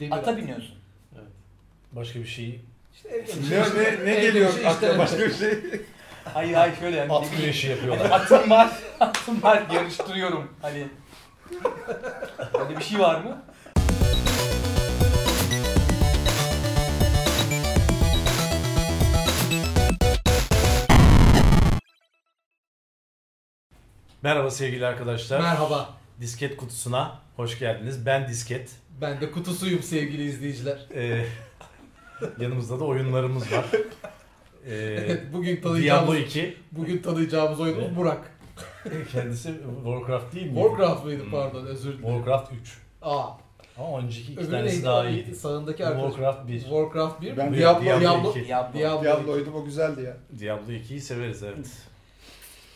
Demir Ata at. biniyorsun. Başka bir şey. İşte Ne, ne, ne geliyor şey işte. akla başka bir şey? Hayır hayır şöyle yani. At güreşi Hani yapıyorlar. atım var, atım var yarıştırıyorum. Hani Öyle bir şey var mı? Merhaba sevgili arkadaşlar. Merhaba. Disket kutusuna hoş geldiniz. Ben Disket. Ben de kutusuyum sevgili izleyiciler. Ee, yanımızda da oyunlarımız var. Ee, bugün Diablo tanıyacağımız, 2. bugün tanıyacağımız oyunumuz Evet. Burak. Kendisi Warcraft değil mi? Warcraft mıydı Hmm. pardon özür dilerim. Warcraft 3. Aa. Ama önceki iki Öbürü tanesi neydi? daha iyiydi. Sağındaki arkadaş. Warcraft 1. Warcraft 1. Ben Diablo, Diablo Diablo, 2. Diablo. Diablo. Diablo'ydum o güzeldi ya. Diablo 2'yi severiz evet.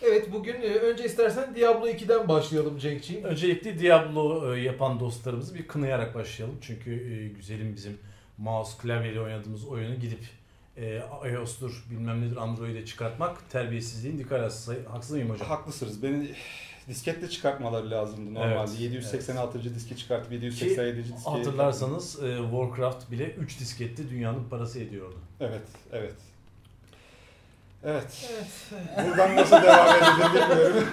Evet bugün e, önce istersen Diablo 2'den başlayalım Cenk'ciğim. Öncelikle Diablo e, yapan dostlarımızı bir kınayarak başlayalım. Çünkü e, güzelim bizim mouse klavyeyle oynadığımız oyunu gidip e, iOS'tur bilmem nedir Android'e çıkartmak terbiyesizliğin dikkat arası. Haksız mıyım hocam? Haklısınız. Beni disketle çıkartmaları lazımdı normalde. Evet, 786. diski çıkartıp 787. diski. Hatırlarsanız e, Warcraft bile 3 disketti dünyanın parası ediyordu. Evet, evet. Evet. Evet. Buradan nasıl devam edilir bilmiyorum.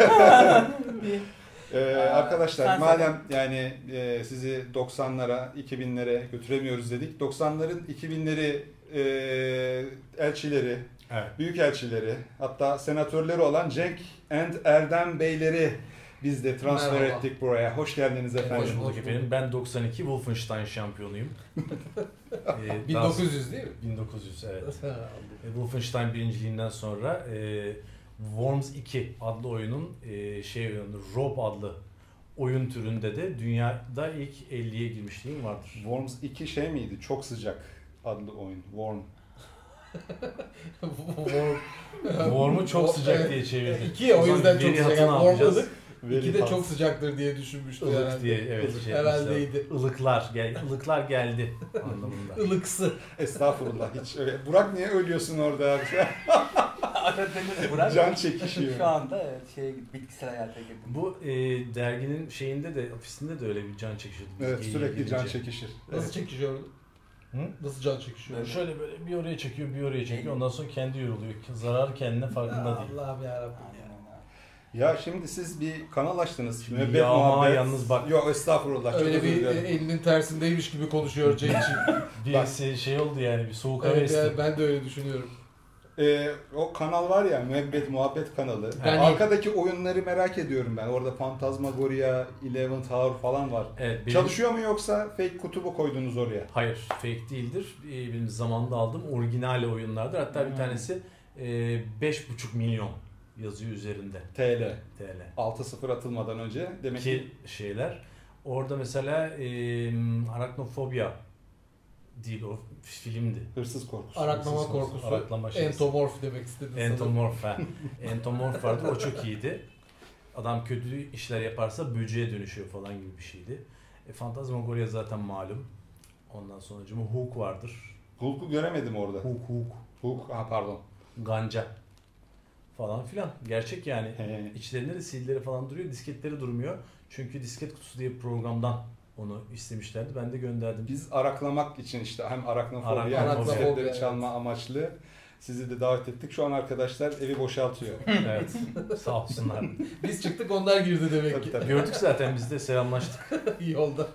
Ee, arkadaşlar sen madem yani e, sizi 90'lara, 2000'lere götüremiyoruz dedik. 90'ların 2000'leri e, elçileri, Evet. büyük elçileri, hatta senatörleri olan Cenk and Erdem Beyleri biz de transfer Merhaba. ettik buraya. Hoş geldiniz efendim. Hoş bulduk efendim. Ben 92 Wolfenstein şampiyonuyum. e, daha- 1900 değil mi? 1900 evet. E, Wolfenstein birinciliğinden sonra e, Worms 2 adlı oyunun e, şey oyunu Rob adlı oyun türünde de dünyada ilk 50'ye girmişliğim vardır. Worms 2 şey miydi? Çok sıcak adlı oyun. Warm. Warm. Worm'u çok sıcak diye çevirdi. İki o yüzden çok sıcak. hatı İki de çok sıcaktır diye düşünmüştü Ilık herhalde. diye evet şey Herhaldeydi. Ilıklar, gel, ılıklar geldi anlamında. Ilıksı. Estağfurullah hiç öyle. Burak niye ölüyorsun orada? Atatürk'ü bırak. Can çekişiyor. Şu anda evet, şeye git, bitkisel hayata girdim. Bu e, derginin şeyinde de ofisinde de öyle bir can çekişiyordu. biz Evet sürekli can girince. çekişir. Nasıl Evet. çekişiyor? Hı? Nasıl can çekişiyor? Yani şöyle böyle bir oraya çekiyor, bir oraya çekiyor. Ondan sonra kendi yoruluyor. Zararı kendine farkında değil. Allah'ım yarabbim ya. Şimdi siz bir kanal açtınız. Şimdi Müebbet ya ama muhabbet. yalnız bak. Yok estağfurullah. Öyle bir e, elinin tersindeymiş gibi konuşuyor Cenk'ciğim. Birisi şey oldu yani bir soğuk hava evet esti. yani ben de öyle düşünüyorum. Ee, o kanal var ya Müebbet Muhabbet kanalı. Ben- Arkadaki oyunları merak ediyorum ben. Orada Phantasmagoria, Eleven Tower falan var. Evet, benim- Çalışıyor mu yoksa fake kutu mu koydunuz oraya? Hayır, fake değildir. Ee, Benim zamanında aldığım orijinal oyunlardır. Hatta bir Hmm. tanesi e, 5,5 milyon yazıyor üzerinde TL. TL. 6-0 atılmadan önce. Demek ki Ki şeyler. Orada mesela e, Arachnofobia değil o filmdi. hırsız korkusu. Araklama Hırsız korkusu, korkusu. araklama şeysi. Entomorf demek istedim. Entomorf ha. Entomorf vardı o çok iyiydi. Adam kötü işler yaparsa böceğe dönüşüyor falan gibi bir şeydi. E, Phantasmagoria zaten malum. Ondan sonra Hook vardır. Hulk'u göremedim orada. Hook Hook. Hulk, ha pardon. Ganca falan filan. Gerçek yani. He. İçlerinde de CD'leri falan duruyor. Disketleri durmuyor. Çünkü disket kutusu diye bir programdan onu istemişlerdi. Ben de gönderdim. Biz araklamak için işte hem araknofobia hem Araknofobia, disketleri evet. çalma amaçlı sizi de davet ettik. Şu an arkadaşlar evi boşaltıyor. evet. Sağ olsunlar. Biz çıktık onlar girdi demek Tabii, ki. tabii. Gördük zaten biz de selamlaştık. İyi oldu.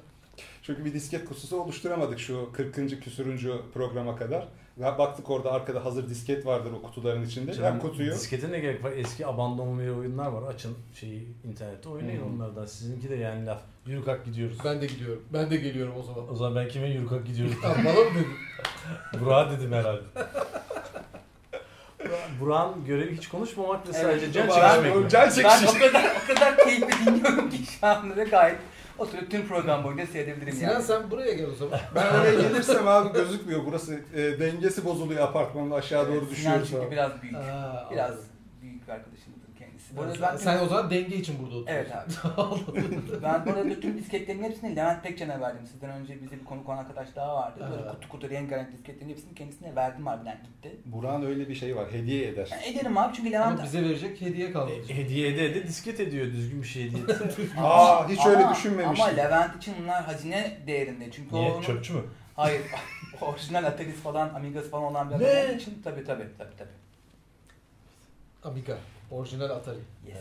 Çünkü bir disket kutusu oluşturamadık şu 40. küsürüncü programa kadar. Ve Baktık orada arkada hazır disket vardır o kutuların içinde. Canım, Hem kutuyu Diskete ne gerek var? Eski abandonlu oyunlar var. Açın şeyi internette oynayın Hmm. onlardan. Sizinki de yani laf. Yürü kalk gidiyoruz. Ben de gidiyorum. Ben de geliyorum o zaman. O zaman ben kime yürü kalk gidiyoruz? Tamam, bana mı dedin? Burak'a dedim herhalde. Burak'ın görevi hiç konuşmamak ve sadece can çekişmek. can Ben çekişir. o kadar, o kadar keyifli dinliyorum ki şu anda ve gayet oturup tüm program boyunca seyredebilirim Sinan yani. sen buraya gel o zaman. Ben oraya gelirsem abi gözükmüyor. Burası e, dengesi bozuluyor apartmanın aşağı doğru Sinan düşüyor. çünkü biraz büyük. Aa, biraz büyük bir arkadaşımdır kendisi. Bu arada Sen, ben- sen o zaman denge için burada oturuyorsun. Evet abi. ben bu arada tüm disketlerin hepsini Levent Pekcan'a verdim. Sizden önce bize bir konuk olan arkadaş daha vardı. Böyle Evet. kutu kutu rengarenk disketlerin hepsini kendisine verdim harbiden gitti. Burak'ın öyle bir şey var. Hediye eder. Yani ederim abi çünkü Levent... Ama bize verecek hediye kalmadı. E, hediye ede de disket ediyor düzgün bir şey hediye etse. Aa hiç öyle Ama- düşünmemiştim. Ama Levent için bunlar hazine değerinde. Çünkü o Niye? onun... Çöpçü mü? Hayır. orijinal Atari's falan, Amiga'sı falan olan bir adam için tabii tabii tabii tabii. Amiga. Orijinal Atari. Yes.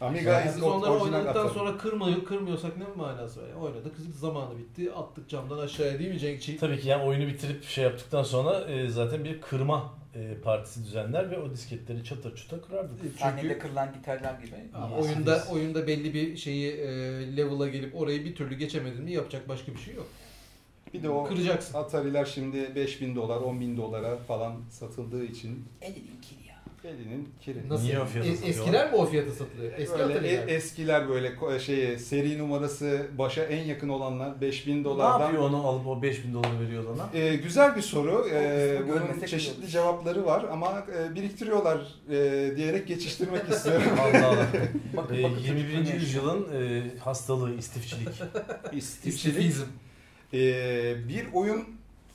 Amiga Yani biz onları oynadıktan Atari. sonra kırmıyor, kırmıyorsak ne manası var? Yani oynadık, zamanı bitti, attık camdan aşağıya değil mi Cenkçi? Tabii ki yani oyunu bitirip şey yaptıktan sonra e, zaten bir kırma e, partisi düzenler ve o disketleri çatır çuta kırardık. Sahnede kırılan gitarlar gibi. Aa, Yes, oyunda yes. oyunda belli bir şeyi e, level'a gelip orayı bir türlü geçemedin mi yapacak başka bir şey yok. Bir de o Kıracaksın. Atari'ler şimdi 5000 dolar, 10 bin dolara falan satıldığı için Elinin kiri ya. Elinin kiri. Nasıl? Niye o fiyata E- satıyorlar? eskiler mi o fiyata satılıyor? Eski Böyle e- eskiler böyle ko- şey seri numarası başa en yakın olanlar 5000 Ne dolardan. yapıyor onu alıp o 5000 doları veriyor ona? Ee, güzel bir soru. Ee, kısmı bunun görmesek çeşitli olur. cevapları var ama e, biriktiriyorlar e, diyerek geçiştirmek istiyorum. Allah Allah. Bakın E, bakın 21. çocukluğunu yüzyılın e, hastalığı, istifçilik. İstifçilik. İstifizm. Ee, bir oyun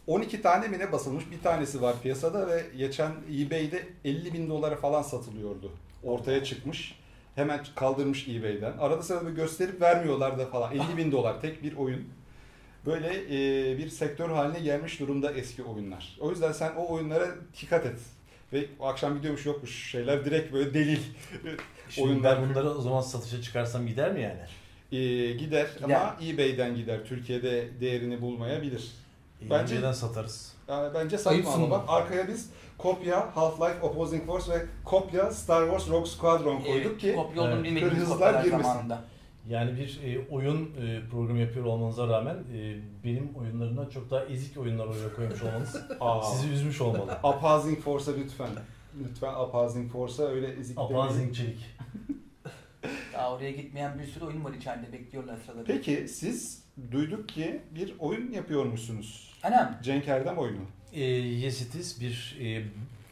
12 tane mi ne basılmış bir tanesi var piyasada ve geçen eBay'de 50 bin dolara falan satılıyordu. Ortaya çıkmış. Hemen kaldırmış eBay'den. Arada sırada gösterip vermiyorlar da falan. 50 bin dolar tek bir oyun. Böyle e, bir sektör haline gelmiş durumda eski oyunlar. O yüzden sen o oyunlara dikkat et. Ve o akşam gidiyormuş yokmuş şeyler direkt böyle delil. Şimdi Oyunlar- ben bunları o zaman satışa çıkarsam gider mi yani? E, gider, Gider. ama eBay'den gider. Türkiye'de değerini bulmayabilir. Bence- Bence... satarız. Yani bence satma ama bak arkaya biz kopya Half-Life Opposing Force ve kopya Star Wars Rogue Squadron koyduk ki Kopya olduğunu Evet. bilmediğimiz kopyalar girmesin. zamanında. Yani bir e, oyun e, programı yapıyor olmanıza rağmen e, benim oyunlarımdan çok daha ezik oyunlar oraya koymuş olmanız Aa, sizi üzmüş olmalı. Opposing Force'a lütfen. Lütfen Opposing Force'a öyle ezik demeyin. Apanzingçilik. Daha oraya gitmeyen bir sürü oyun var içeride bekliyorlar sırada. Peki siz duyduk ki bir oyun yapıyormuşsunuz. Anam. Cenk Erdem oyunu. E, yes it is bir e,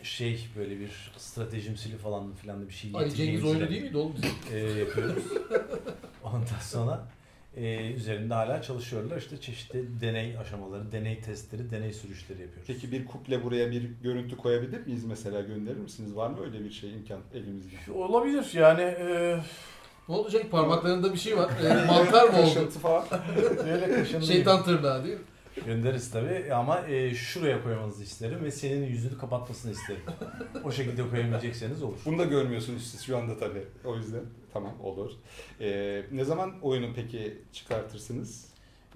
şey böyle bir stratejimsili falan filan da bir şey. Ali Cengiz oyunu değil miydi oğlum? E, yapıyoruz. Ondan sonra e, üzerinde hala çalışıyorlar. İşte çeşitli deney aşamaları, deney testleri, deney sürüşleri yapıyoruz. Peki bir kuple buraya bir görüntü koyabilir miyiz mesela gönderir misiniz? Var mı öyle bir şey imkan elimizde? Olabilir yani. E, Ne oldu Cenk? Parmaklarında bir şey var. E, mantar mı oldu? Kaşıntı falan. kaşındı. Şeytan tırnağı değil mi? Göndeririz tabii ama e, şuraya koymanızı isterim ve senin yüzünü kapatmasını isterim. o şekilde koyabilecekseniz olur. Bunu da görmüyorsunuz siz şu anda tabii. O yüzden tamam olur. Ee, ne zaman oyunu peki çıkartırsınız?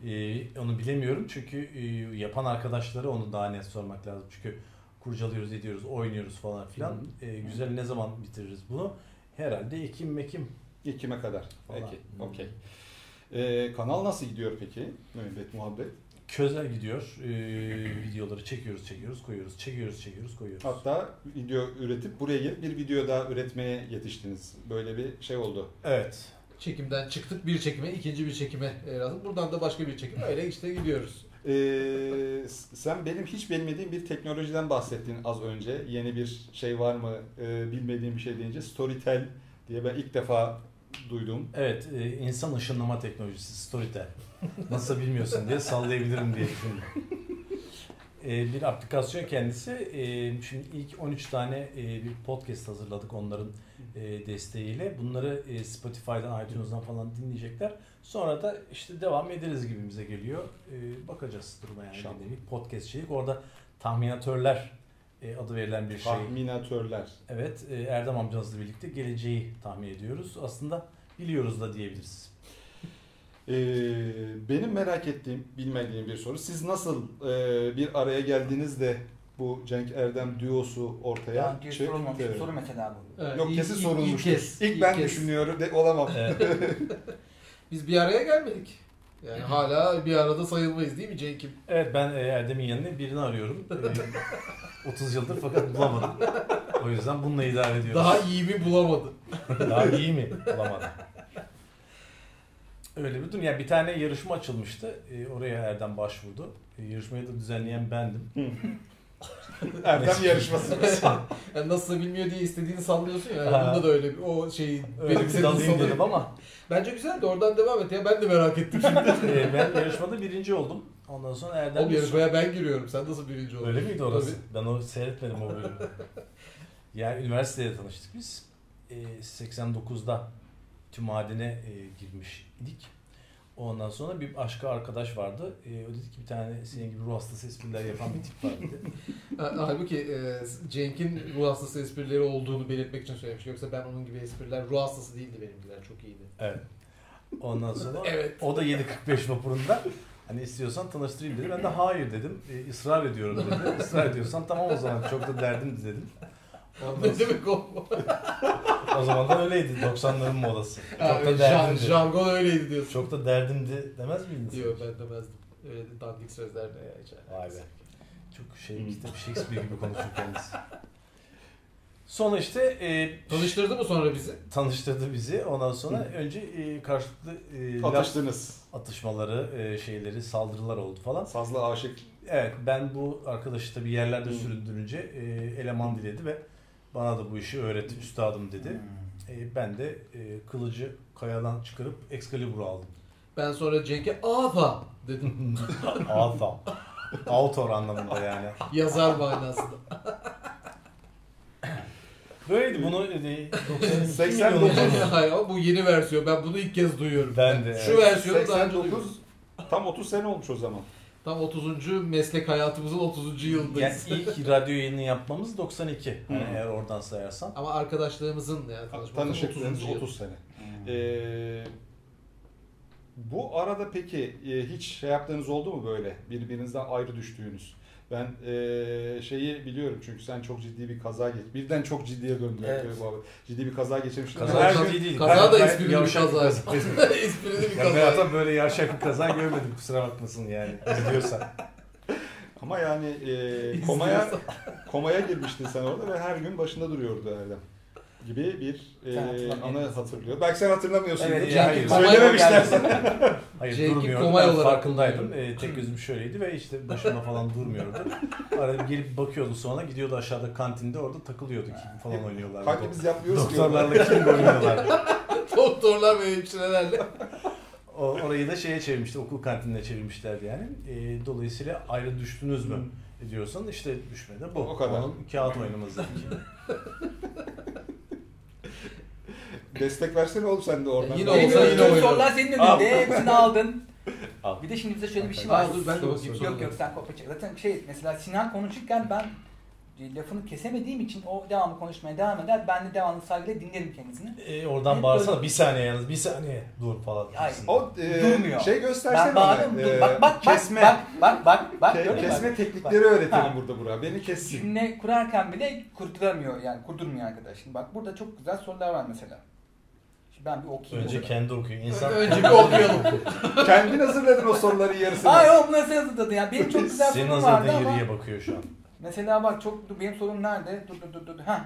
E, onu bilemiyorum çünkü e, yapan arkadaşlara onu daha net sormak lazım. Çünkü kurcalıyoruz, ediyoruz, oynuyoruz falan filan. E, güzel ne zaman bitiririz bunu? Herhalde Ekim, Mekim. Ekim'e kadar. Falan. Peki, okey. Ee, kanal nasıl gidiyor peki? Müebbet muhabbet. Közel gidiyor. E, videoları çekiyoruz, çekiyoruz, koyuyoruz, çekiyoruz, çekiyoruz, koyuyoruz. Hatta video üretip buraya gelip bir video daha üretmeye yetiştiniz. Böyle bir şey oldu. Evet. Çekimden çıktık bir çekime, ikinci bir çekime lazım. Buradan da başka bir çekim. Öyle işte gidiyoruz. Ee, sen benim hiç bilmediğim bir teknolojiden bahsettin az önce. Yeni bir şey var mı e, bilmediğim bir şey deyince Storytel diye ben ilk defa duydum. Evet, e, insan ışınlama teknolojisi Storytel. Nasıl bilmiyorsun diye sallayabilirim diye düşündüm. E, bir aplikasyon kendisi. E, şimdi ilk 13 tane e, bir podcast hazırladık onların e, desteğiyle. Bunları e, Spotify'dan, iTunes'dan falan dinleyecekler. Sonra da işte devam ederiz gibimize geliyor. E, bakacağız duruma yani. Bir podcastçilik. Orada tahminatörler adı verilen bir şey. Tahminatörler. Evet, e, Erdem amcanızla birlikte geleceği tahmin ediyoruz. Aslında biliyoruz da diyebiliriz. Ee, benim merak ettiğim, bilmediğim bir soru. Siz nasıl e, bir araya geldiniz de bu Cenk Erdem duosu ortaya Ya diye sorulmamış bir çıktı? soru mesela bu. Evet, Yok ilk- kesin ilk- sorulmuştur. İlk, ilk kez, ben kez. düşünüyorum de olamam. Evet. Biz bir araya gelmedik. Yani hala bir arada sayılmayız değil mi Cenk'im? Evet ben e, Erdem'in yanına birini arıyorum. E, 30 yıldır fakat bulamadım. O yüzden bununla idare ediyoruz. Daha iyi mi bulamadı. Daha iyi mi? Bulamadım. Öyle bir durum. Yani bir tane yarışma açılmıştı. E, oraya Erdem başvurdu. E, yarışmayı da düzenleyen bendim. Erdem yarışması. Yani nasılsa bilmiyor diye istediğini sallıyorsun ya. Ha. Bunda da öyle o benimsedin dalayım sanırım. ama Bence güzel de oradan devam et ya. Ben de merak ettim şimdi. e, ben yarışmada birinci oldum. Ondan sonra Erdem o yarışmaya ben giriyorum. Sen nasıl birinci oldun? Öyle miydi orası? Tabii. Ben o seyretmedim o bölümü. yani üniversitede tanıştık biz. E, 89'da Tümadin'e e, girmiş idik. Ondan sonra bir başka arkadaş vardı. E, o dedi ki bir tane senin gibi ruh hastası espriler yapan bir tip var dedi. Ha- Halbuki e, Cenk'in ruh hastası esprileri olduğunu belirtmek için söylemiş. Yoksa ben onun gibi espriler ruh hastası değildi benimkiler. Çok iyiydi. Evet. Ondan sonra Evet. o da 7.45 vapurunda hani istiyorsan tanıştırayım dedi. Ben de hayır dedim. E, ısrar ediyorum dedi. Israr ediyorsan tamam o zaman çok da derdimdi dedim. Ne demek o? o zaman da öyleydi 90'ların modası. Çok da derdimdi. jargon öyleydi diyorsun. Çok da derdimdi demez miydin? sen? Yok ben demezdim. Öyle dandik sözler ne ya hiç Vay be. Çok şey işte Shakespeare gibi konuşuyor kendisi. Sonra işte e, Tanıştırdı mı sonra bizi? tanıştırdı bizi. Ondan sonra önce e, karşılıklı e, laf Atıştınız. atışmaları, e, şeyleri, saldırılar oldu falan. Sazlı aşık. Evet ben bu arkadaşı tabii yerlerde süründürünce e, eleman diledi ve bana da bu işi öğretti, üstadım dedi. Hmm. E, ben de e, kılıcı kayadan çıkarıp Excalibur'u aldım. Ben sonra Cenk'e Ava dedim. Alfa. Autor anlamında yani. Yazar manasında. Böyleydi bunu e, 92 89 milyon Hayır bu yeni versiyon. Ben bunu ilk kez duyuyorum. Ben de. Şu evet. versiyonu daha önce duyuyorum. 89 tam 30 sene olmuş o zaman. Tam 30. meslek hayatımızın 30. Yani yılındayız. ilk radyo yayını yapmamız 92. Hani Hı. eğer oradan sayarsan. Ama arkadaşlığımızın yani tanışmamızın 30. Tanışıklığınız yıl. 30 sene. Hmm. Ee, bu arada peki e, hiç şey yaptığınız oldu mu böyle birbirinizden ayrı düştüğünüz? Ben e, şeyi biliyorum çünkü sen çok ciddi bir kaza geç. Birden çok ciddiye döndü. Evet. bu abi. Ciddi bir kaza geçirmiştin. Kaza Her Kaza- gün- değil. kaza da Ben- esprili bir kaza. Esprili bir kaza. hayata böyle yavşak bir kaza görmedim kusura bakmasın yani. Biliyorsan. Ama yani e, komaya komaya girmiştin sen orada ve her gün başında duruyordu Erdem gibi bir e, anı hatırlıyor. Belki sen hatırlamıyorsun. Evet, yani hayır. Söylememişler. Hayır Cenk'i durmuyordu. komay Ben olarak farkındaydım. Ee, tek gözüm şöyleydi ve işte başımda falan durmuyordu. Arada gelip bakıyordu sonra gidiyordu aşağıda kantinde orada takılıyordu kim falan oynuyorlar. Kanka biz yapmıyoruz ki. Doktorlarla kim oynuyorlar. Doktorlar ve hemşirelerle. O, orayı da şeye çevirmişti, okul kantinine çevirmişlerdi yani. Ee, dolayısıyla ayrı düştünüz mü diyorsan işte düşmedi bu. O kadar. Onun kağıt oynaması. Destek versene oğlum sen de oradan. Yine Benim olsa yine oynarım. sorular senin Al. önünde. Hepsini aldın. Al. Bir de şimdi bize şöyle bir şey var. dur, ben de sonra. Yok yok sen kopya çek. Zaten şey mesela Sinan konuşurken ben lafını kesemediğim için o devamlı konuşmaya devam eder. Ben de devamlı saygıyla dinlerim kendisini. Ee, oradan bağırsana bir saniye yalnız bir saniye dur falan. Hayır. O e, Durmuyor. şey göstersene Ben bağırıyorum. e, Dur, bak bak kesme. bak bak bak bak. Ke- kesme Bak. teknikleri Bak. öğretelim Ha. burada Burak. Beni kessin. Cümle kurarken bile kurduramıyor yani kurdurmuyor arkadaş. Şimdi bak burada çok güzel sorular var mesela. Ben bir okuyayım. Önce kendi okuyor. İnsan Önce bir okuyalım. Kendin hazırladın o soruların yarısını. Hayır o bunu nasıl hazırladın ya? Benim çok güzel senin sorum vardı hazırladığın ama. yeriye bakıyor şu an. Mesela bak çok dur, benim sorum nerede? Dur dur dur dur. Ha.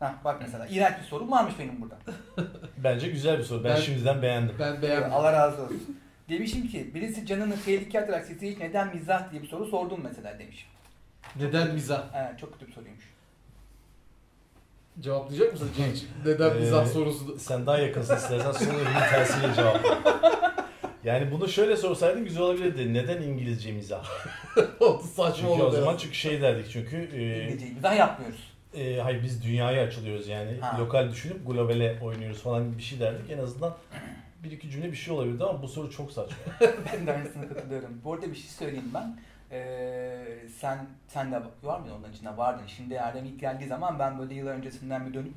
Ha bak mesela iğrenç bir sorum varmış benim burada. Bence güzel bir soru. Ben, Ben- şimdiden beğendim. Ben beğenmedim. Allah razı olsun. Demişim ki birisi canını tehlikeye atarak size hiç neden mizah diye bir soru sordum mesela demişim. Neden mizah? Evet, çok kötü bir soruymuş. Cevaplayacak mısın? Neden Ee, mizah sorusunu? Sen daha yakınsın istersen son elinin tersiyle cevap. Yani bunu şöyle sorsaydın güzel olabilirdi. Neden İngilizce mizah? O Saçma Çünkü o zaman ya. çünkü şey derdik çünkü e, İngilizce mizah yapmıyoruz. e, hayır biz dünyaya açılıyoruz yani Ha. lokal düşünüp globale oynuyoruz falan bir şey derdik. En azından bir iki cümle bir şey olabilirdi ama bu soru çok saçma. ben de aynısına katılıyorum. Bu arada bir şey söyleyeyim ben. Ee, sen sen de var mıydın onların içinde vardın. Şimdi Erdem ilk geldiği zaman ben böyle yıllar öncesinden bir dönüp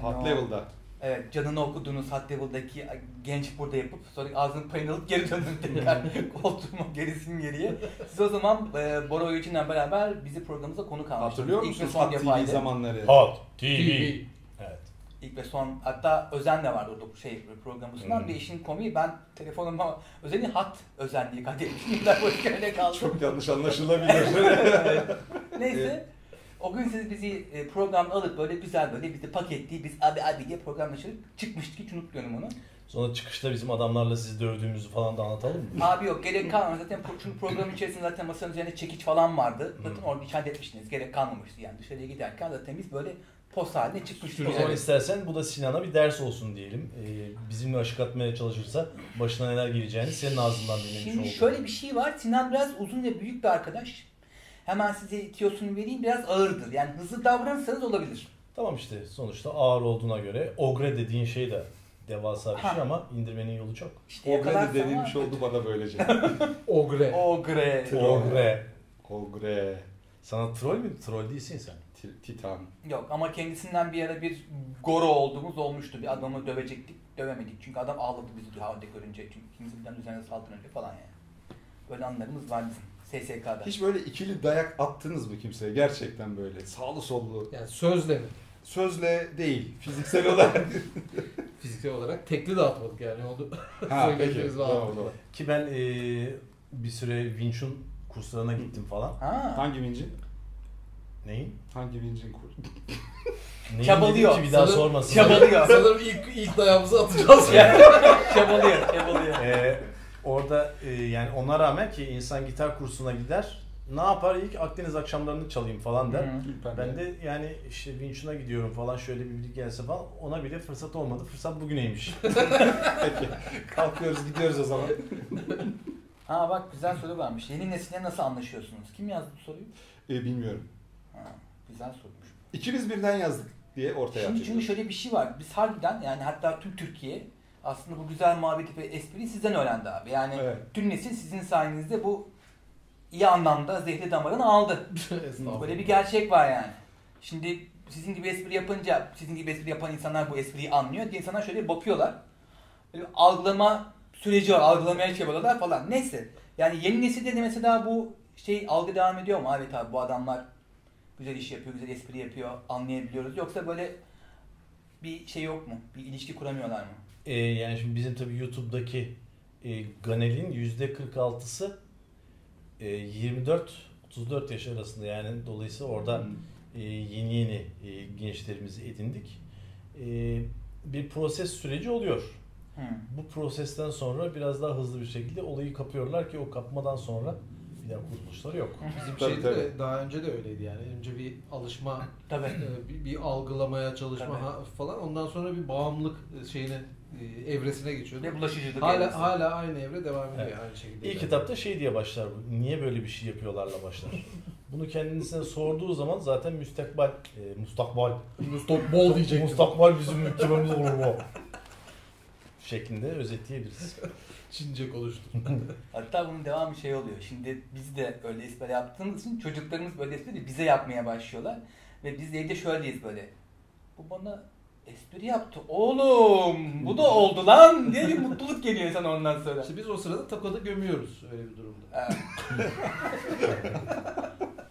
Hot No. level'da. Evet, canını okuduğunuz Hot Level'daki genç burada yapıp sonra ağzının payını alıp geri döndüm tekrar koltuğuma gerisin geriye. Siz o zaman e, Bora Oyucu'yla beraber bizi programımıza konuk almıştınız. Hatırlıyor İlk ve musun son Hot TV yapaydı. zamanları? Hot TV. İlk ve son hatta Özen de vardı orada bu şey programımızdan Hmm. ve işin komiği ben telefonuma Özen'i hat Özen diye kaydetmişim. Yıllar boyu öyle kaldı. Çok yanlış anlaşılabilir. Neyse. O gün siz bizi e, programda alıp böyle güzel böyle bizi paketli biz abi abi diye programlaşırıp çıkmıştık hiç unutmuyorum onu. Sonra çıkışta bizim adamlarla sizi dövdüğümüzü falan da anlatalım mı? Abi yok gerek kalmadı. Zaten çünkü programın içerisinde zaten masanın üzerinde çekiç falan vardı. Zaten orada işaret etmiştiniz. Gerek kalmamıştı yani. Dışarıya giderken zaten biz böyle poz haline çıkmıştık. O zaman istersen bu da Sinan'a bir ders olsun diyelim. Ee, bizimle aşık atmaya çalışırsa başına neler geleceğini senin ağzından dinlemiş Şimdi olduk. şöyle bir şey var. Sinan biraz uzun ve büyük bir arkadaş. Hemen size tiyosunu vereyim. Biraz ağırdır. Yani hızlı davranırsanız olabilir. Tamam işte sonuçta ağır olduğuna göre ogre dediğin şey de devasa bir şey Ha. ama indirmenin yolu çok. İşte Ogre de yakalarsan denilmiş var. oldu bana böylece. Ogre. Ogre. Ogre. Ogre. Sana troll mü? Troll değilsin sen. Ti- Titan. Yok ama kendisinden bir ara bir goro olduğumuz olmuştu. Bir adamı dövecektik, dövemedik. Çünkü adam ağladı bizi halde görünce. Çünkü kimse birden üzerine saldırınca falan yani. Böyle anlarımız var bizim SSK'da. Hiç böyle ikili dayak attınız mı kimseye? Gerçekten böyle sağlı sollu. Yani sözle mi? Sözle değil, fiziksel olarak. Fiziksel olarak tekli dağıtmadık yani oldu. ha peki. Tamam. Ki ben eee, bir süre Wing Chun kurslarına gittim falan. Ha. Hangi vincin? Neyin? Hangi vincin kur? Çabalıyor. dedim ki bir daha Sanırım- sormasın. Çabalıyor. Sanırım ilk, ilk dayağımızı atacağız. çabalıyor, çabalıyor. Ee, orada e, yani ona rağmen ki insan gitar kursuna gider ne yapar ilk Akdeniz akşamlarını çalayım falan der. Hı. Ben de yani işte Wing Chun'a gidiyorum falan şöyle bir bilgi gelse falan ona bile fırsat olmadı. Fırsat bugüneymiş. Peki. Kalkıyoruz gidiyoruz o zaman. Ha bak güzel soru varmış. Yeni nesille nasıl anlaşıyorsunuz? Kim yazdı bu soruyu? E, bilmiyorum. Güzel sormuş. İkimiz birden yazdık diye ortaya Şimdi atıyoruz. çünkü şöyle bir şey var. Biz harbiden yani hatta tüm Türkiye aslında bu güzel muhabbeti ve espriyi sizden öğrendi abi. Yani Evet. tüm nesil sizin sayenizde bu iyi anlamda zehri damarını aldı. Estağfurullah. Böyle bir gerçek var yani. Şimdi sizin gibi espri yapınca, sizin gibi espri yapan insanlar bu espriyi anlıyor. Diye insanlar şöyle bakıyorlar. Böyle bir algılama süreci var, algılamaya çabalıyorlar falan. Neyse. Yani yeni nesilde de mesela bu şey algı devam ediyor mu? Evet abi bu adamlar güzel iş yapıyor, güzel espri yapıyor, anlayabiliyoruz. Yoksa böyle bir şey yok mu? Bir ilişki kuramıyorlar mı? Ee, yani şimdi bizim tabii YouTube'daki e, Ganel'in %46'sı e, 24-34 yaş arasında yani dolayısıyla orada e, yeni yeni e, gençlerimizi edindik. E, bir proses süreci oluyor. Hı. Bu prosesten sonra biraz daha hızlı bir şekilde olayı kapıyorlar ki o kapmadan sonra bir daha kurtuluşları yok. Bizim Tabii, şeyde tabii. de daha önce de öyleydi yani. Önce bir alışma, Tabii. e, bir, bir algılamaya çalışma Tabii. falan. Ondan sonra bir bağımlılık e, şeyine e, evresine geçiyordu. Ve bulaşıcılık Hala evresi. hala aynı evre devam ediyor Evet. aynı şekilde. İlk ilerliyor. kitapta şey diye başlar bu. Niye böyle bir şey yapıyorlarla başlar. Bunu kendisine sorduğu zaman zaten müstakbal, e, mustakbal, Stop ball diyecektim. mustakbal bizim mükemmemiz olur bu. Şeklinde özetleyebiliriz. Çince konuştum. Hatta bunun devamı şey oluyor. Şimdi biz de öyle espri yaptığımız için çocuklarımız böyle espri bize yapmaya başlıyorlar. Ve biz de evde şöyleyiz böyle. Bu bana espri yaptı. Oğlum bu da oldu lan diye bir mutluluk geliyor insan ondan sonra. İşte biz o sırada takoda gömüyoruz öyle bir durumda. Evet.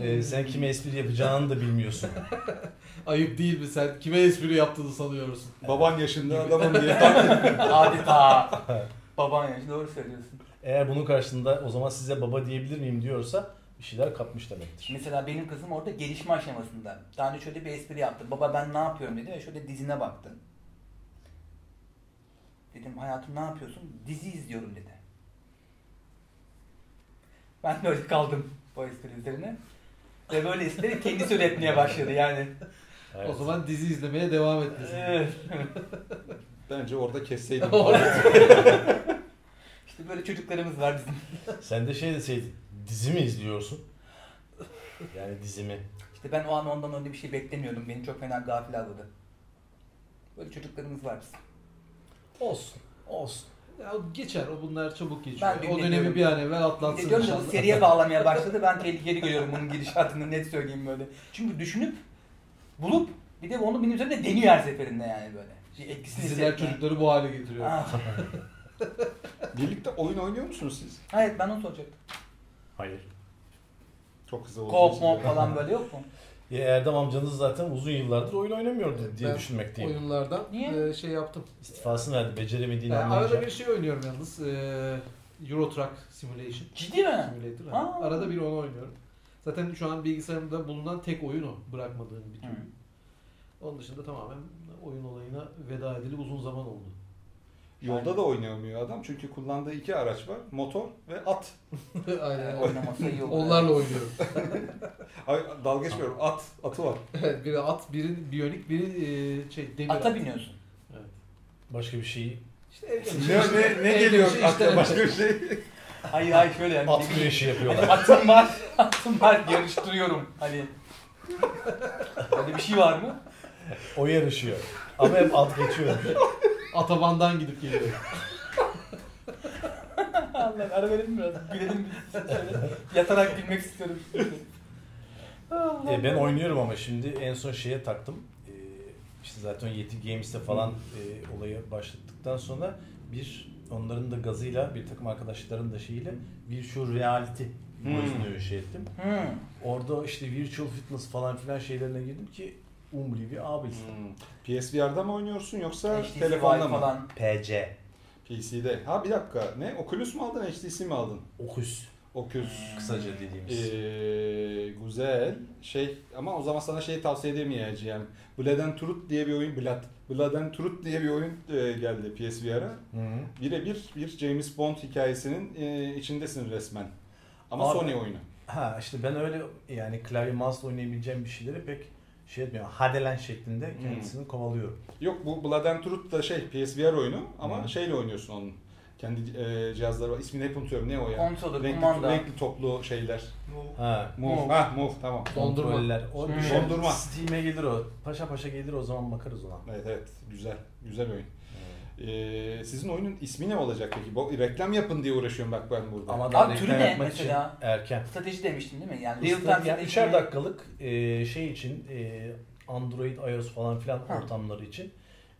E, sen kime espri yapacağını da bilmiyorsun. Ayıp değil mi sen? Kime espri yaptığını sanıyorsun? Baban yaşında adamım diye. Adeta. Baban yani doğru söylüyorsun. Eğer bunun karşılığında o zaman size baba diyebilir miyim diyorsa bir şeyler kapmış demektir. Mesela benim kızım orada gelişme aşamasında. Daha önce şöyle bir espri yaptı. Baba ben ne yapıyorum dedi ve şöyle dizine baktı. Dedim hayatım ne yapıyorsun? Dizi izliyorum dedi. Ben de öyle kaldım bu espri üzerine. Ve böyle esprileri kendisi üretmeye başladı yani. Evet. O zaman dizi izlemeye devam etmesin. Evet. Bence orada kesseydim. işte böyle çocuklarımız var bizim. Sen de şey deseydin, dizi mi izliyorsun? Yani dizimi. İşte ben o an ondan öyle bir şey beklemiyordum. Beni çok fena gafil aldı. Böyle çocuklarımız var bizim. Olsun, olsun. Ya o geçer, o bunlar çabuk geçiyor. Ben o ne dönemi bir an evvel atlatsın de diyorum ya bu seriye bağlamaya başladı. Ben tehlikeli görüyorum bunun gidişatını net söyleyeyim böyle. Çünkü düşünüp bulup bir de onu benim üzerinde deniyor her seferinde yani böyle. Bir etkisini Diziler hissetme. çocukları bu hale getiriyor. Ah, Birlikte oyun oynuyor musunuz siz? Hayır ben onu soracaktım. Hayır. Çok hızlı oldu. Mop falan böyle yok mu? Ya Erdem amcanız zaten uzun yıllardır oyun oynamıyordu diye Ben düşünmekteyim. Oyunlardan Niye? e, şey yaptım. İstifasını verdi, beceremediğini Yani anlayınca. arada bir şey oynuyorum yalnız. E, Euro Truck Simulation. Ciddi mi? Simulator. Ha. Arada bir onu oynuyorum. Zaten şu an bilgisayarımda bulunan tek oyun o. Bırakmadığım bir Hı. türlü. Onun dışında tamamen oyun olayına veda edilip uzun zaman oldu. Yolda da oynayamıyor adam çünkü kullandığı iki araç var. Motor ve at. Aynen. Oynaması iyi olur. Onlarla oynuyorum. Ay, dalga geçmiyorum. At. Atı var. Evet, biri at, biri biyonik, biri e, şey demir Ata at. biniyorsun. Başka bir şeyi İşte Ne, ne, ne geliyor işte- akla başka bir şey? Hayır hayır şöyle yani. at güreşi Hani yapıyorlar. atım var, atım var yarıştırıyorum. Hani Öyle bir şey var mı? O yarışıyor. Ama hep at geçiyor. Atabandan gidip geliyorum. Allah ara verelim biraz. Gülelim şöyle. Yatarak gülmek istiyorum. E, ben oynuyorum ama şimdi en son şeye taktım. E, işte zaten Yeti Games'te falan e, olayı başlattıktan sonra bir onların da gazıyla bir takım arkadaşların da şeyiyle virtual reality Hmm. şey ettim. Hmm. Orada işte virtual fitness falan filan şeylerine girdim ki umri bir abil. Hmm. PSVR'da mı oynuyorsun yoksa HTC telefonda mı? falan. PC. PC'de. Ha bir dakika. Ne? Oculus mu aldın, HTC mi aldın? Okus Oculus. kısaca dediğimiz. Ee, güzel. Şey ama o zaman sana şey tavsiye edemeyeceğim. Blood and Truth diye bir oyun, Blood, Blood and Truth diye bir oyun e, geldi PSVR'a. Hı -hı. Birebir bir James Bond hikayesinin e, içindesin resmen. Ama Abi- Sony oyunu. Ha işte ben öyle yani klavye mouse oynayabileceğim bir şeyleri pek şey etmiyorum. Hadelen şeklinde Hmm. kendisini kovalıyorum. Yok bu Blood and Truth da şey PSVR oyunu ama Hı. şeyle oynuyorsun onun. Kendi e, cihazları var. İsmini hep unutuyorum. Ne o ya? Kontrolü, Renkli, kumanda. renkli toplu şeyler. Ha. Move. Move. Ha Move tamam. Dondurma. Kontroller. O Hmm. şey. Dondurma. Steam'e gelir o. Paşa paşa gelir o zaman bakarız ona. Evet evet güzel. Güzel oyun. Ee, sizin oyunun ismi ne olacak peki? Bu reklam yapın diye uğraşıyorum bak ben burada. Ama Abi daha türü reklam ne yapmak mesela? için erken. Strateji demiştin değil mi? Yani real time yani üçer dakikalık e, şey için e, Android, iOS falan filan Ha. ortamları için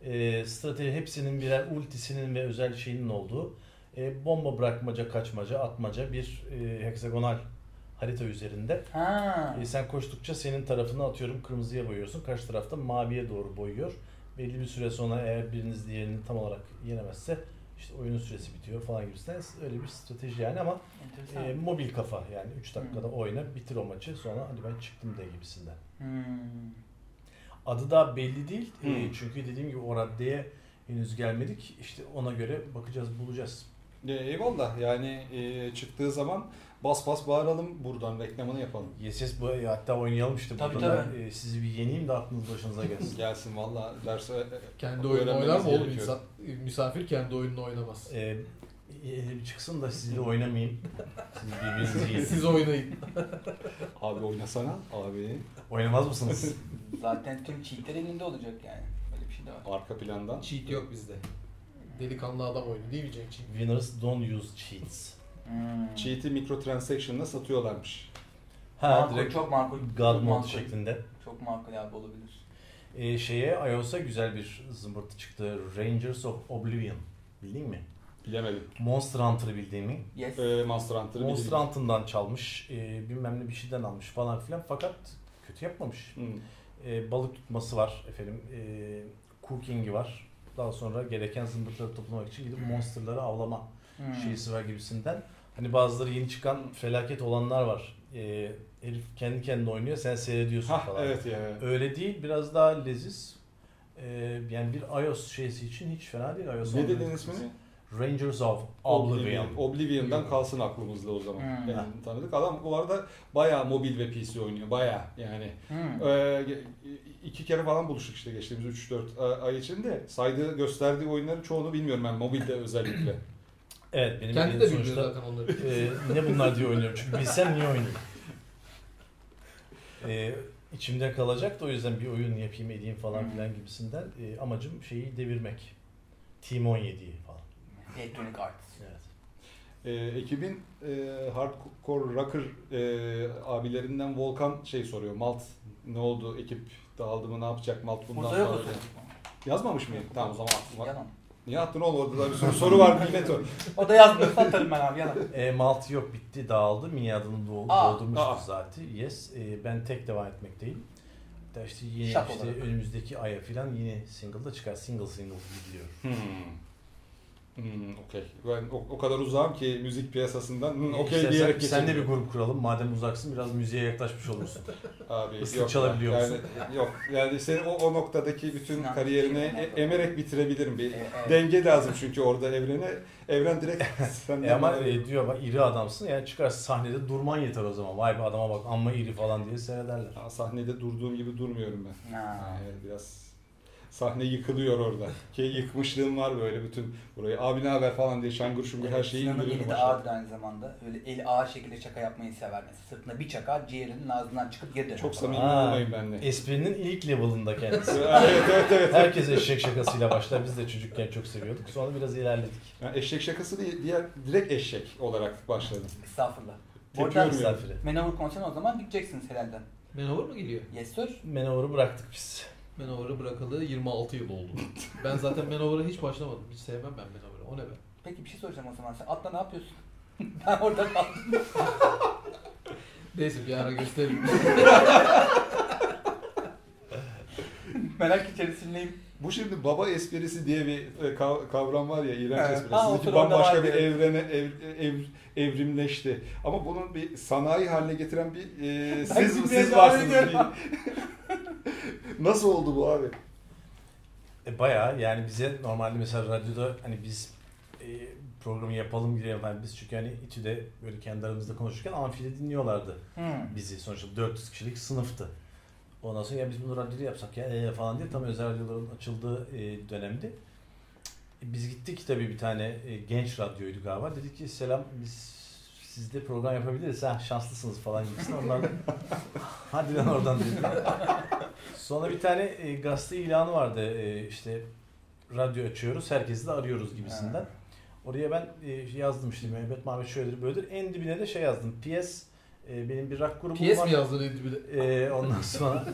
e, strateji hepsinin birer ultisinin ve özel şeyinin olduğu e, bomba bırakmaca, kaçmaca, atmaca bir e, heksagonal harita üzerinde. Ha. E, sen koştukça senin tarafını atıyorum kırmızıya boyuyorsun. Karşı tarafta maviye doğru boyuyor. Belli bir süre sonra eğer biriniz diğerini tam olarak yenemezse işte oyunun süresi bitiyor falan gibisinden öyle bir strateji yani ama Enteresan. e, mobil kafa yani 3 dakikada oyna bitir o maçı sonra hadi ben çıktım de gibisinden. Hmm. Adı da belli değil E, Hmm. çünkü dediğim gibi o raddeye henüz gelmedik. İşte ona göre bakacağız bulacağız. Ee, eyvallah yani e, çıktığı zaman bas bas bağıralım buradan reklamını yapalım. Yeses bu e, hatta oynayalım işte Tabii, burada. tabii. E, sizi bir yeneyim de aklınız başınıza gelsin. Gelsin valla derse Kendi oyununu oynar mı oğlum insan? Misafir kendi oyununu oynamaz. e, e, bir çıksın da sizle oynamayayım. Siz birbirinizi yiyin. Siz oynayın. Abi oynasana abi Oynamaz mısınız? Zaten tüm cheatler elinde olacak yani. Böyle bir şey de var. arka plandan. Cheat yok bizde. Delikanlı adam oyunu değil mi Cenk? Winners don't use cheats. Hmm. Cheat'i microtransaction'la satıyorlarmış. Ha makul, direkt çok makul. God çok mode makul. şeklinde. Çok makul abi olabilir. E, şeye iOS'a güzel bir zımbırtı çıktı. Rangers of Oblivion. Bildin mi? Bilemedim. Monster Hunter'ı bildiğimi. Yes. Ee, Monster Hunter'ı Monster. Hunter'dan çalmış. E, bilmem ne bir şeyden almış falan filan. Fakat kötü yapmamış. Hmm. E, balık tutması var efendim. E, cooking'i var. Daha sonra gereken zımbırtıları toplamak için gidip monsterları avlama Hmm. şeysi var gibisinden. Hani bazıları yeni çıkan felaket olanlar var. E, herif kendi kendine oynuyor sen seyrediyorsun Hah falan. evet ya. Öyle değil biraz daha leziz. E, yani bir iOS şeysi için hiç fena değil. iOS Ne dedin ismini? Rangers of Oblivion. Oblivion'dan kalsın aklımızda o zaman. Hmm. Yani tanıdık. Adam bu arada bayağı mobil ve PC oynuyor. Bayağı yani. Hmm. Ee, iki kere falan buluştuk işte geçtiğimiz 3-4 ay içinde. Saydığı, gösterdiği oyunların çoğunu bilmiyorum ben mobilde özellikle. Evet benim Kendi de bilmiyor sonuçta zaten onları. e, ne bunlar diye oynuyorum. Çünkü bilsem niye oynayayım. E, içimde kalacak da o yüzden bir oyun yapayım edeyim falan Hmm. filan gibisinden. E, amacım şeyi devirmek. Team 17'yi falan. Electronic Arts. Evet. Ee, ekibin e, hardcore rocker e, abilerinden Volkan şey soruyor. Malt ne oldu? Ekip dağıldı mı? Ne yapacak Malt bundan Burada sonra? Yazmamış mı? Tamam o zaman aklıma. Yalan. Niye attın oğlum? Orada da bir sürü soru var millet o. O da yazmıyorsa atarım ben abi yalan. E, Maltı yok bitti dağıldı. Miadını doğ, Aa, doldurmuştu aa. zaten. Yes. E, ben tek devam etmekteyim. Hatta işte yeni Şap işte olarak. önümüzdeki aya filan yeni single da çıkar. Single single gidiyor. Hmm. Hmm, okey. Ben o, o kadar uzağım ki müzik piyasasından hmm, okey diyerek sen de geçelim. bir grup kuralım. Madem uzaksın biraz müziğe yaklaşmış olursun. Abi Islık yok. çalabiliyor yani, musun? Yok. Yani senin o, o noktadaki bütün Sinan, kariyerini e- emerek bitirebilirim. Bir E, evet. denge lazım çünkü orada evrene. Evren direkt senden E ama e, diyor bak iri adamsın yani çıkarsın sahnede durman yeter o zaman. Vay be adama bak amma iri falan diye seyrederler. Ha, sahnede durduğum gibi durmuyorum ben. Ha. Yani biraz sahne yıkılıyor orada. Ki yıkmışlığım var böyle bütün burayı. Abi ne haber falan diye şangır şungur her şeyi Sinan'ın indiriyorum eli de aşağı. ağırdır aynı zamanda. Öyle eli ağır şekilde şaka yapmayı sever mesela. Sırtına bir çakar, ciğerinin ağzından çıkıp geri döner. Çok samimi Ha. olmayın benimle. Esprinin ilk level'ında kendisi. evet evet evet. Herkes eşek şakasıyla başlar. Biz de çocukken çok seviyorduk. Sonra biraz ilerledik. Yani eşek şakası değil, diğer direkt eşek olarak başladım. Estağfurullah. Bu arada Tepiyorum yani. Misafiri. Manowar konserine o zaman gideceksiniz herhalde. Manowar mı geliyor? Yes sir. Manowar'ı bıraktık biz. Manowar'ı bırakalı 26 yıl oldu. ben zaten Manowar'a hiç başlamadım. Hiç sevmem ben Manowar'ı. O ne be? Peki bir şey soracağım o zaman. Sen atla ne yapıyorsun? ben orada kaldım. Neyse bir ara gösteririm. Merak içerisindeyim. Bu şimdi baba esprisi diye bir e, kav- kavram var ya iğrenç Evet. espri. Ha, Sizinki bambaşka bir evrene ev, ev, evrimleşti. Ama bunun bir sanayi haline getiren bir e, siz, siz varsınız. Bir- Nasıl oldu bu abi? E bayağı yani bize normalde mesela radyoda hani biz e, programı yapalım gidelim hani biz çünkü hani İTÜ'de böyle kendi aramızda konuşurken amfide dinliyorlardı Hmm. bizi. Sonuçta 400 kişilik sınıftı. Ondan sonra ya biz bunu radyoda yapsak ya ee, falan diye tam özel radyoların açıldığı e, dönemdi. E, biz gittik tabii bir tane e, genç radyoydu galiba. Dedik ki selam biz sizde program yapabiliriz. Ha şanslısınız falan gibisinden. Onlar hadi lan oradan dediler. Sonra bir tane e, gazete ilanı vardı. E, işte radyo açıyoruz, herkesi de arıyoruz gibisinden. Ha. Oraya ben e, yazdım işte Mehmet Mehmet şöyledir böyledir. En dibine de şey yazdım. PS e, benim bir rock grubum PS var. mi yazdın Edi bile? E, ondan sonra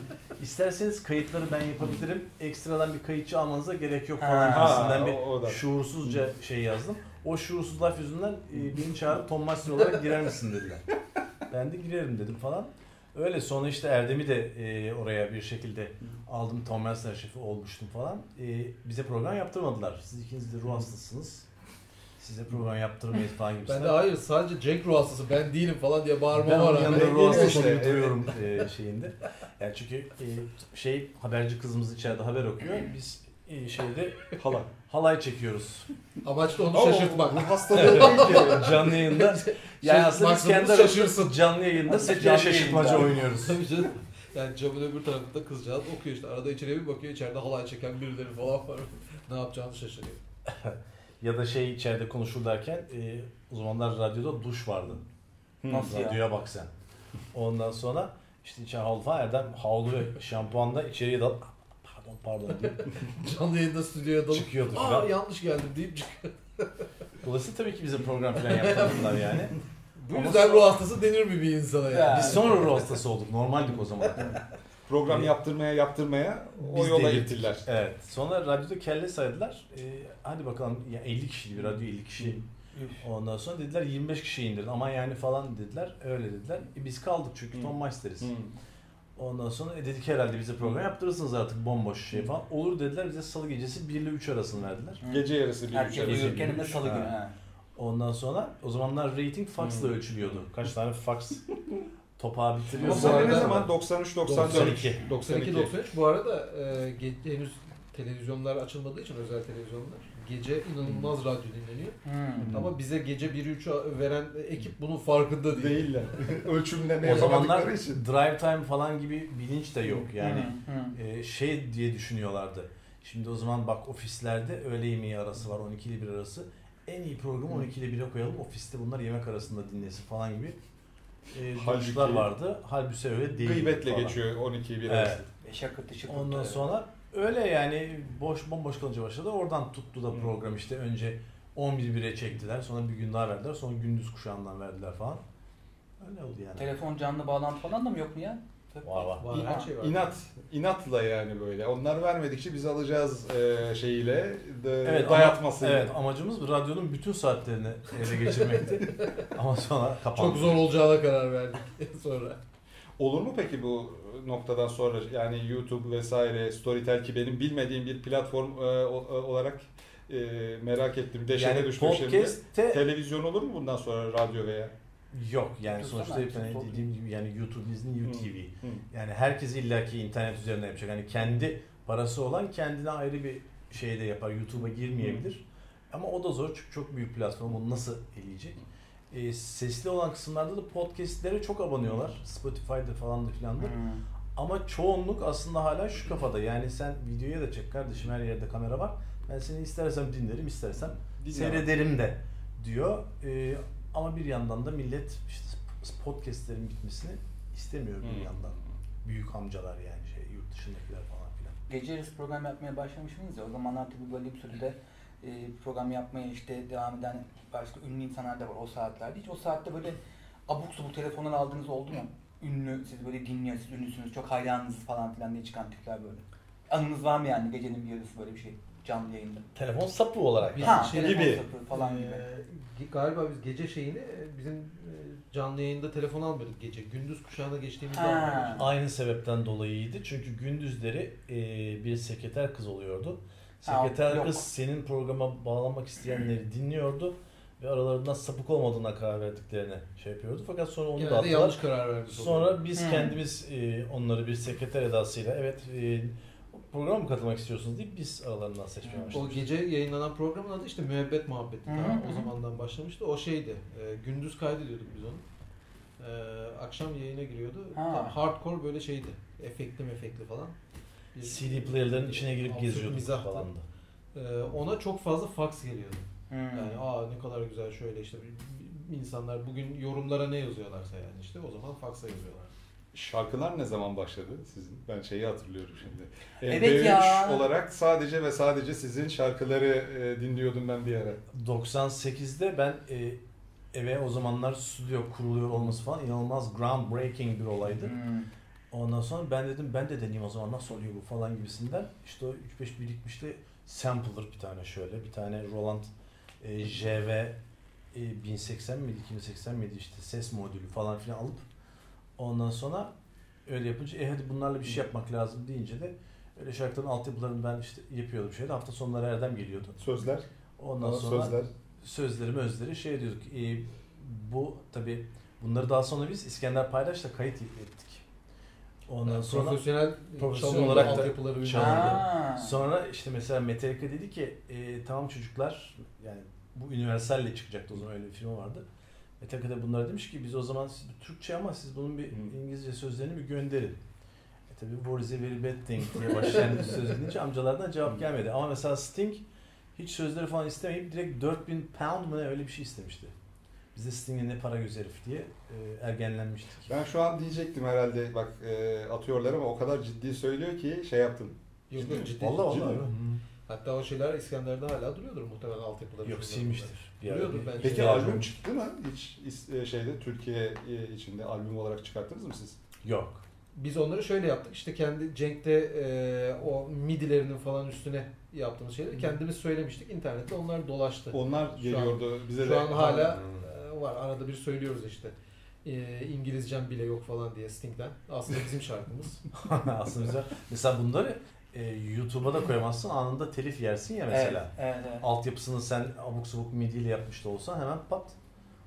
isterseniz kayıtları ben yapabilirim. Ekstradan bir kayıtçı almanıza gerek yok falan gibisinden o- o bir şuursuzca şey yazdım. O şuursuz laf yüzünden e, beni çağırıp Tom Master olarak girer misin dediler. Ben de girerim dedim falan. Öyle sonra işte Erdem'i de e, oraya bir şekilde aldım. Tom Master şefi olmuştum falan. E, bize program yaptırmadılar. Siz ikiniz de ruh hastasınız. Size program yaptırmayız falan gibisinden. Ben de hayır sadece Cenk ruh hastası ben değilim falan diye bağırma Ben var. onun abi. yanında ruh hastası işte, olup duruyorum e, şeyinde. Yani çünkü e, şey haberci kızımız içeride haber okuyor. Biz e, şeyde Hala. halay çekiyoruz. Amaç da onu Ama şaşırtmak. Bu hastalığı ki. Canlı yayında. Yani Şey, aslında biz kendi şaşırsın. canlı yayında canlı şaşırtmaca oynuyoruz. Tabii canım. Yani camın öbür tarafında kızcağız okuyor işte. Arada içeriye bir bakıyor içeride halay çeken birileri falan var. ne yapacağını şaşırıyor. Ya da şey içeride konuşurlarken e, o zamanlar radyoda duş vardı. Nasıl ya? Radyoya bak sen. Ondan sonra işte içeri havlu falan Erdem havlu ve şampuanla içeriye dal pardon pardon diye Canlı yayında stüdyoya dalıp çıkıyordu aa falan. yanlış geldim deyip çıkıyor. Dolayısıyla tabii ki bize program falan yapmadılar yani. Bu Ama yüzden sonra- ruh hastası denir mi bir insana ya? Ya. Biz sonra ruh hastası olduk. Normaldik o zaman. Program yaptırmaya yaptırmaya o Biz yola gittiler. Evet. Sonra radyoda kelle saydılar. Ee, hadi bakalım ya 50 kişiydi bir radyo 50 kişi. Ondan sonra dediler 25 kişi indirin ama yani falan dediler. Öyle dediler. E biz kaldık çünkü Hı. Tom Meister'iz. Hı. Ondan sonra e dedik herhalde bize program yaptırırsınız artık bomboş şey falan. Olur dediler bize salı gecesi 1 ile 3 arasını verdiler. Gece yarısı bir Erkek üç arası. uyurken de salı günü. ha. Ondan sonra o zamanlar rating faxla Hı. ölçülüyordu. Kaç tane fax topağı Ama bitiriyorsa. Bu sen ne zaman 93 94 92. 92 93 bu arada e, henüz televizyonlar açılmadığı için özel televizyonlar gece inanılmaz radyo dinleniyor. Hmm. Ama bize gece 1-3 veren ekip bunun farkında değil. değiller. Ölçümleme O zamanlar için. drive time falan gibi bilinç de yok. Yani Hı, hı. e, şey diye düşünüyorlardı. Şimdi o zaman bak ofislerde öğle yemeği arası var 12 ile 1 arası. En iyi programı 12 ile 1'e koyalım. Ofiste bunlar yemek arasında dinlesin falan gibi e, Halbuki- vardı. Halbuki öyle değil. Gıybetle falan. geçiyor 12 bir Evet. arası. E, şakırtı şıkırtı. Ondan sonra öyle yani boş bomboş kalınca başladı. Oradan tuttu da Hmm. program işte önce 11 1'e çektiler. Sonra bir gün daha verdiler. Sonra gündüz kuşağından verdiler falan. Öyle oldu yani. Telefon canlı bağlantı falan da mı yok mu ya? Var var. Var, her şey var. İnat, inatla yani böyle. Onlar vermedikçe biz alacağız e, şeyiyle, de, Evet, dayatmasıyla. Ama, evet amacımız radyonun bütün saatlerini ele geçirmekti. ama sonra kapandı. Çok zor olacağına karar verdik sonra. Olur mu peki bu noktadan sonra yani YouTube vesaire, Storytel ki benim bilmediğim bir platform e, o- e, olarak e, merak ettim. Deşete Yani düştüm şimdi. podcast'te Televizyon olur mu bundan sonra radyo veya? Yok yani Dursana, sonuçta hep hani dediğim gibi yani YouTube Disney, UTV. Hı. Yani herkes illaki internet üzerinden yapacak. Hani kendi parası olan kendine ayrı bir şeyde yapar. YouTube'a girmeyebilir. Ama o da zor çünkü çok büyük platform. Onu nasıl eleyecek? E, sesli olan kısımlarda da podcastlere çok abanıyorlar. Spotify'da falan da filan da. Hmm. Ama çoğunluk aslında hala şu kafada. Yani sen videoya da çek kardeşim her yerde kamera var. Ben seni istersem dinlerim, istersem Dinlemem. seyrederim de diyor. Ee, ama bir yandan da millet işte podcastlerin bitmesini istemiyor bir Hmm. yandan. Büyük amcalar yani şey yurt dışındakiler falan filan. Gece yarısı program yapmaya başlamışsınız ya o zamanlar tabii böyle bir sürede e, program yapmaya işte devam eden başka ünlü insanlar da var o saatlerde. Hiç o saatte böyle abuk subuk telefonlar aldığınız oldu mu? Ünlü, siz böyle dinliyor, siz ünlüsünüz, çok hayranınız falan filan diye çıkan tipler böyle. Anınız var mı yani gecenin bir yarısı böyle bir şey canlı yayında? Telefon sapı olarak. Biz ha, şey telefon gibi. sapı falan gibi. Ee, galiba biz gece şeyini e, bizim e, canlı yayında telefon almıyorduk gece. Gündüz kuşağına almıyorduk. Aynı sebepten dolayıydı. Çünkü gündüzleri e, bir sekreter kız oluyordu. Sekreter kız senin programa bağlanmak isteyenleri dinliyordu ve aralarından sapık olmadığına karar verdiklerini şey yapıyordu. Fakat sonra onu da attılar. yanlış karar zaman. Sonra biz Hmm. kendimiz e, onları bir sekreter edasıyla evet e, programa mı katılmak istiyorsunuz deyip biz aralarından seçmeye Hmm. O gece yayınlanan programın adı işte Müebbet Muhabbeti. Daha o zamandan başlamıştı. O şeydi. e, gündüz kaydediyorduk biz onu. E, akşam yayına giriyordu. Ha. Tam hardcore böyle şeydi. Efektli mefekli falan. Bir- CD player'ların içine girip Absürt geziyorduk falan da. E, ona çok fazla fax geliyordu. Hmm. Yani aa ne kadar güzel şöyle işte insanlar bugün yorumlara ne yazıyorlarsa yani işte o zaman fax'a yazıyorlar. Şarkılar ne zaman başladı sizin? Ben şeyi hatırlıyorum şimdi. Evet MP3 ya. olarak sadece ve sadece sizin şarkıları e, dinliyordum ben bir ara. 98'de ben e, eve o zamanlar stüdyo kuruluyor olması falan inanılmaz groundbreaking bir olaydı. Hmm. Ondan sonra ben dedim ben de deneyeyim o zaman nasıl oluyor bu falan gibisinden. İşte o 3-5 birikmişti. Sampler bir tane şöyle. Bir tane Roland e, JV e, 1080 miydi 2080 miydi işte ses modülü falan filan alıp ondan sonra öyle yapınca e hadi bunlarla bir şey yapmak lazım deyince de öyle şarkıların altyapılarını ben işte yapıyordum şeyde hafta sonları Erdem geliyordu. Sözler. Ondan sonra Sözler. sözleri özleri şey diyorduk. e, bu tabi bunları daha sonra biz İskender Paydaş'la kayıt ettik. Ondan Yani sonra profesyonel, profesyonel olarak da altyapıları çalındı. Sonra işte mesela Metallica dedi ki e, tamam çocuklar yani bu Universal'le çıkacaktı o zaman öyle bir film vardı. Metallica da bunlara demiş ki biz o zaman siz Türkçe ama siz bunun bir. İngilizce sözlerini bir gönderin. E tabi War is a very bad thing diye başlayan bir söz edince amcalardan cevap gelmedi. Ama mesela Sting hiç sözleri falan istemeyip direkt 4000 pound mı ne öyle bir şey istemişti. Biz de Sting'e ne para göz herif diye e, ergenlenmiştik. Ben şu an diyecektim herhalde bak e, atıyorlar ama o kadar ciddi söylüyor ki şey yaptım. Yok yok ciddi. Vallahi ciddi. vallahi. Hı. Hatta o şeyler İskender'de hala duruyordur muhtemelen altyapıları. Yok silmiştir. Duruyordur bence. Peki bir albüm çıktı mı? Hiç e, şeyde Türkiye e, içinde albüm olarak çıkarttınız mı siz? Yok. Biz onları şöyle yaptık. İşte kendi Cenk'te e, o midilerinin falan üstüne yaptığımız şeyleri kendimiz söylemiştik. İnternette onlar dolaştı. Onlar Şu geliyordu bize de. Şu an hala Hmm. Var. Arada bir söylüyoruz işte. E, İngilizcem bile yok falan diye Sting'den. Aslında bizim şarkımız. Aslında güzel. Mesela bunları e, YouTube'a da koyamazsın anında telif yersin ya mesela. Evet, evet, evet. Altyapısını sen abuk sabuk midi ile yapmış da olsan hemen pat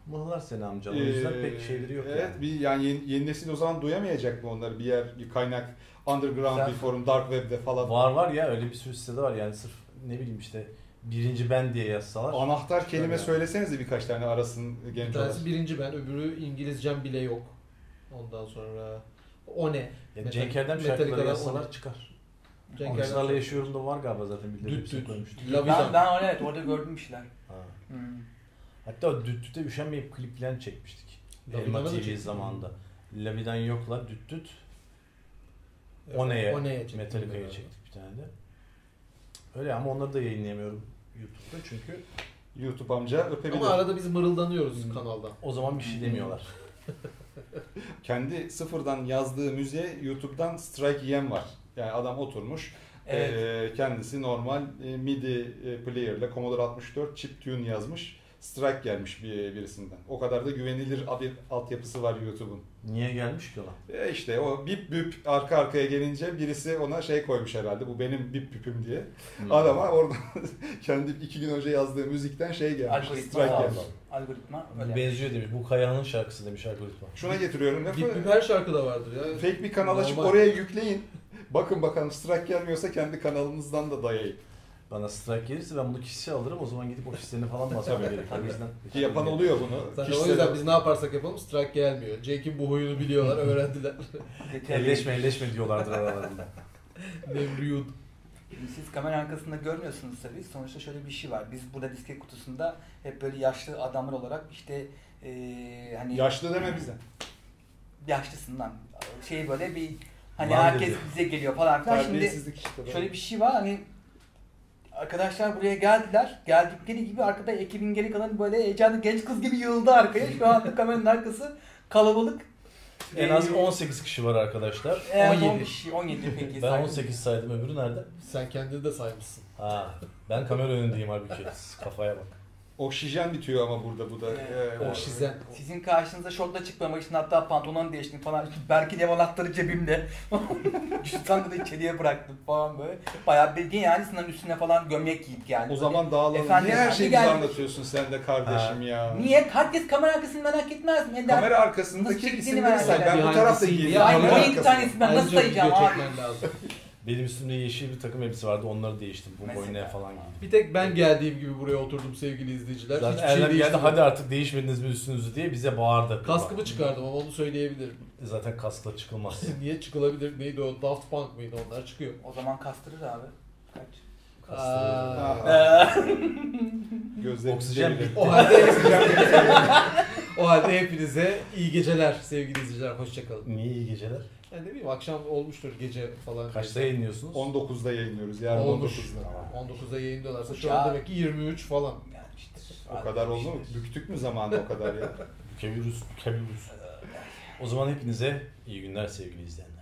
mıhlar seni amca. O yüzden Ee, pek şeyleri yok evet, yani. bir yani yeni, yeni nesil o zaman duyamayacak mı onları? Bir yer, bir kaynak, underground Güzel. bir forum, dark web'de falan. Var var ya öyle bir sürü sitede var yani sırf ne bileyim işte birinci ben diye yazsalar. Anahtar kelime yani. söylesenize birkaç tane arasın Bir genç olan. tanesi birinci ben, öbürü İngilizcem bile yok. Ondan sonra o ne? Ya Metal- Cenk Erdem şarkıları yazsalar çıkar. Cenk Aksarla Erdem- yaşıyorum da var galiba zaten birileri Düt düt. Ben, ben evet orada gördüm bir şeyler. Ha. Hmm. Hatta o düt düte üşenmeyip klip falan çekmiştik. Elma TV zamanında. Lavi'den yokla düt düt. One'ye, One'ye Metallica'ya çektik bir tane de. Öyle ama onları da yayınlayamıyorum YouTube'da çünkü YouTube amca öpebilir. Ama arada biz mırıldanıyoruz Hmm. kanalda. o zaman bir şey demiyorlar. Kendi sıfırdan yazdığı müziğe YouTube'dan strike yiyen var. Yani adam oturmuş. Evet. e, kendisi normal e, MIDI e, player ile Commodore 64 chip tune yazmış. Strike gelmiş bir birisinden. O kadar da güvenilir bir altyapısı var YouTube'un. Niye gelmiş ki ona? E işte o bip bip arka arkaya gelince birisi ona şey koymuş herhalde. Bu benim bip bipim diye. Hmm. Adama orada kendi iki gün önce yazdığı müzikten şey gelmiş. Algoritma. Strike gelmiş. Algoritma öyle. Benziyor demiş. Bu Kayahan'ın şarkısı demiş algoritma. Şuna getiriyorum lafı. Bip bip her şarkıda vardır ya. Fake bir kanal açıp Normal. oraya yükleyin. Bakın bakalım strike gelmiyorsa kendi kanalınızdan da dayayın. Bana strike gelirse ben bunu kişisel alırım. O zaman gidip ofislerine falan basmam gerekir. O yüzden Ki yapan oluyor bunu. Zaten Kişisel- o yüzden biz ne yaparsak yapalım strike gelmiyor. Jake'in bu huyunu biliyorlar, öğrendiler. Elleşme elleşme diyorlardır aralarında. Nemrut. Siz kamera arkasında görmüyorsunuz tabii. Sonuçta şöyle bir şey var. Biz burada disket kutusunda hep böyle yaşlı adamlar olarak işte eee hani Yaşlı deme bize. yaşlısından şey böyle bir hani Lan herkes dedi. bize geliyor falan filan. Şimdi Terbiyesizlik işte. şöyle bir şey var hani arkadaşlar buraya geldiler. Geldikleri gibi arkada ekibin geri kalanı böyle heyecanlı genç kız gibi yığıldı arkaya. Şu anda kameranın arkası kalabalık. En az Ee, 18 kişi var arkadaşlar. az 17. 15, 17 peki. Ben saydım. 18 saydım öbürü nerede? Sen kendini de saymışsın. Ha, ben kamera önündeyim halbuki. Kafaya bak. Oksijen bitiyor ama burada bu da. Evet. Ee, O şizen. Sizin karşınıza şortla çıkmamak için hatta pantolon değiştim falan. Belki de ev anahtarı cebimde. Cüzdanı da içeriye bıraktım falan böyle. Bayağı bildiğin yani sınavın üstüne falan gömlek giyip yani. O zaman dağılalım. Efendim, Niye her şeyi bize anlatıyorsun sen de kardeşim ya? Niye? Herkes kamera arkasını merak etmez mi? Ender? Kamera Nasıl arkasındaki isimleri say. Ben bu tarafta the scene giydim. diye Ay, Kamera 17 arkasında. tanesi ben nasıl Ayrıca sayacağım video abi? çekmen lazım. Benim üstümde yeşil bir takım elbise vardı. Onları değiştim. Bu boynaya falan giydim. Bir tek ben geldiğim gibi buraya oturdum sevgili izleyiciler. Zaten Hiçbir şey Erdem geldi değiştirmedim. hadi artık değişmediniz mi üstünüzü diye bize bağırdı. Kaskımı çıkardım ama onu söyleyebilirim. Zaten kaskla çıkılmaz. Niye çıkılabilir? Neydi o? Daft Punk mıydı? Onlar çıkıyor. O zaman kastırır abi. Kaç? Gözlerim Oksijen bitti. O halde o halde hepinize iyi geceler sevgili izleyiciler. Hoşçakalın. Niye iyi geceler? Yani ne bileyim akşam olmuştur gece falan. Kaçta yayınlıyorsunuz? 19'da yayınlıyoruz. Yarın Olmuş. 19'da. 19'da yayınlıyorlarsa şu Ya. an demek ki 23 falan. Yani işte. O kadar oldu mu? Büktük mü zamanı o kadar ya? Bükebiliriz, bükebiliriz. O zaman hepinize iyi günler sevgili izleyenler.